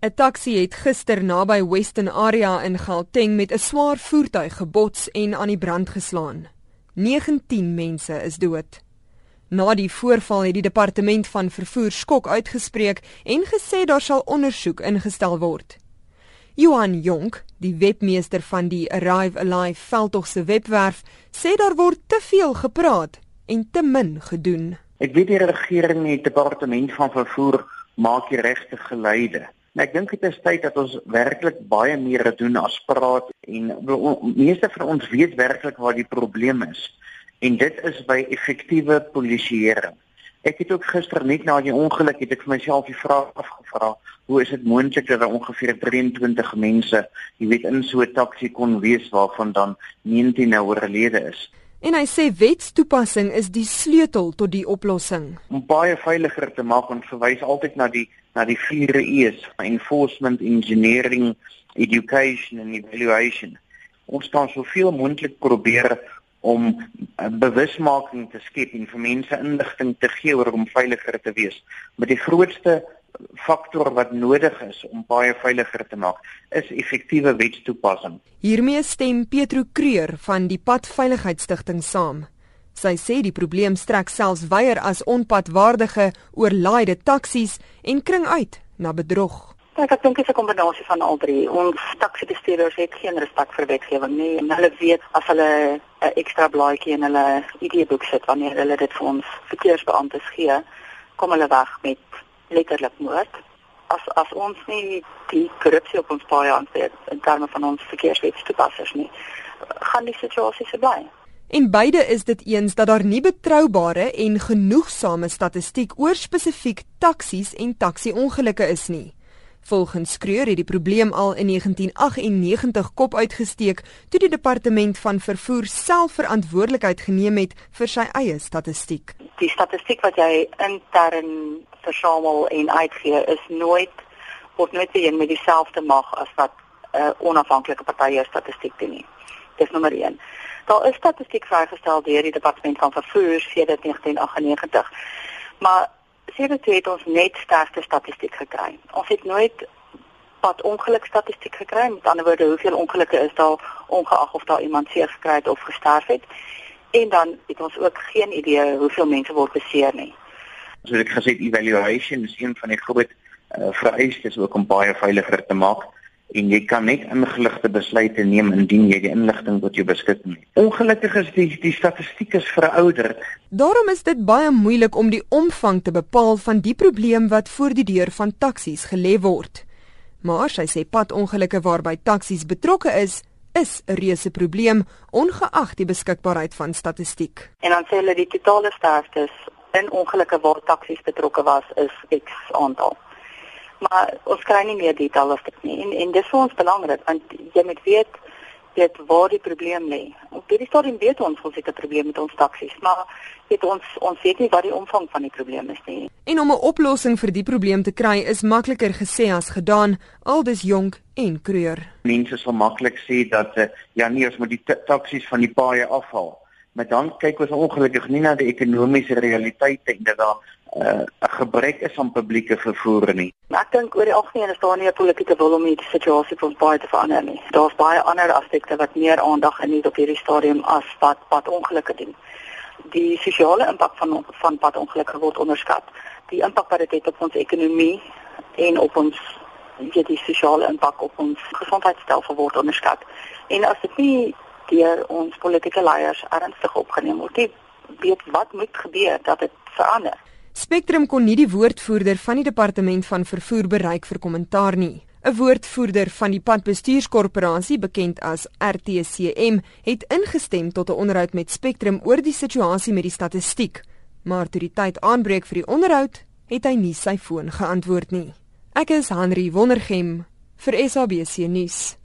'n Taxi het gister naby Western Area in Gauteng met 'n swaar voertuig gebots en aan die brand geslaan. 19 mense is dood. Na die voorval het die departement van vervoer skok uitgespreek en gesê daar sal ondersoek ingestel word. Johan Jonk, die webmeester van die Arrive Alive veldtog se webwerf, sê daar word te veel gepraat en te min gedoen. Ek weet die regering en die departement van vervoer maak die regte geleide. Maar ek dink dit is tyd dat ons werklik baie meer doen as praat en meeste van ons weet werklik waar die probleem is en dit is by effektiewe polisieering. Ek het ook gister net na die ongeluk het ek vir myself die vraag afgevra, hoe is dit moontlik dat daar ongeveer 23 mense, jy weet in so 'n taxi kon wees waarvan dan 19 nou oorlede is? En hy sê wetstoepassing is die sleutel tot die oplossing. Om baie veiliger te maak en verwys altyd na die na die 4 E's: enforcement, engineering, education and evaluation. Ons staan soveel moontlik probeer om bewusmaking te skep en vir mense inligting te gee oor om veiliger te wees. Maar die grootste faktor wat nodig is om baie veiliger te maak is effektiewe wetstoepassing. Hiermee stem Petro Kreur van die Padveiligheidsstigting saam. Sy sê die probleem strek selfs weier as onpadwaardige oorlaaide taksies en kring uit na bedrog. Ek dink dit is 'n kombinasie van al drie. Ons taksibestuurders het geen respek vir wetgewing nie en hulle weet as hulle 'n ekstra blaadjie in hulle ID-boek sit wanneer hulle dit vir ons verkeersbeamptes gee, kom hulle weg met letterlik moord. As as ons nie die korrupsie op ons paai aanspreek in terme van ons verkeerswetstoepassers nie, gaan die situasie se bly. En beide is dit eens dat daar nie betroubare en genoegsame statistiek oor spesifiek taksies en taksi-ongelukke is nie. Volgens Skreur het die probleem al in 1998 kop uitgesteek toe die departement van vervoer self verantwoordelikheid geneem het vir sy eie statistiek. Die statistiek wat jy intern versamel en uitgee is nooit word nooit weer met dieselfde mag as wat 'n uh, onafhanklike partye statistiek doen nie. Dis nommer 1. Daar is statistiek vrygestel deur die departement van vervoer sedert 1998. Maar sedert het ons net sterkste statistiek gekry. Ons het nooit pad ongeluk statistiek gekry. Met ander woorde, hoeveel ongelukke is daar ongeag of daar iemand seer gekry het of gesterf het? En dan het ons ook geen idee hoeveel mense word beseer nie. Soos ek gesê het, evaluation is een van die groot uh, vereistes ook om baie veiliger te maak en jy kan net ingeligte besluite neem indien jy die inligting tot jou beskikking het. Ongelukkig is die die statistiek is verouderd. Daarom is dit baie moeilik om die omvang te bepaal van die probleem wat voor die deur van taksies gelê word. Maar sy sê padongelukke waarby taksies betrokke is, is 'n reuse probleem ongeag die beskikbaarheid van statistiek. En dan sê hulle die totale sterftes in ongelukke waar taksies betrokke was is X aantal maar ons kry nie meer detail as dit nie en en dis vir ons belangrik want jy moet weet weet waar die probleem lê. Op hierdie stadium weet ons ons het 'n probleem met ons taksies, maar weet ons ons weet nie wat die omvang van die probleem is nie. En om 'n oplossing vir die probleem te kry is makliker gesê as gedaan, aldus jonk en kreur. Mense sal maklik sê dat uh, ja nee, ons moet die taksies van die paaie afhaal. Maar dan kyk ons ongelukkig nie na die ekonomiese realiteite en dat daar uh, 'n gebrek is aan publieke vervoer nie. Ek dink oor die algemeen is daar nie 'n politieke wil om die situasie ons baie te verander nie. Daar's baie ander aspekte wat meer aandag geniet op hierdie stadium as wat padongelukke doen. Die sosiale impak van van padongelukke word onderskat. Die impak wat dit het op ons ekonomie en op ons weet die sosiale impak op ons gesondheidstelsel word onderskat. En as dit nie deur ons politieke leiers ernstig opgeneem word, weet wat moet gebeur dat dit verander. Spectrum kon nie die woordvoerder van die departement van vervoer bereik vir kommentaar nie. 'n Woordvoerder van die padbestuurskorporasie, bekend as RTCM, het ingestem tot 'n onderhoud met Spectrum oor die situasie met die statistiek. Maar toe die tyd aanbreek vir die onderhoud, het hy nie sy foon geantwoord nie. Ek is Henry Wondergem vir SABC nuus.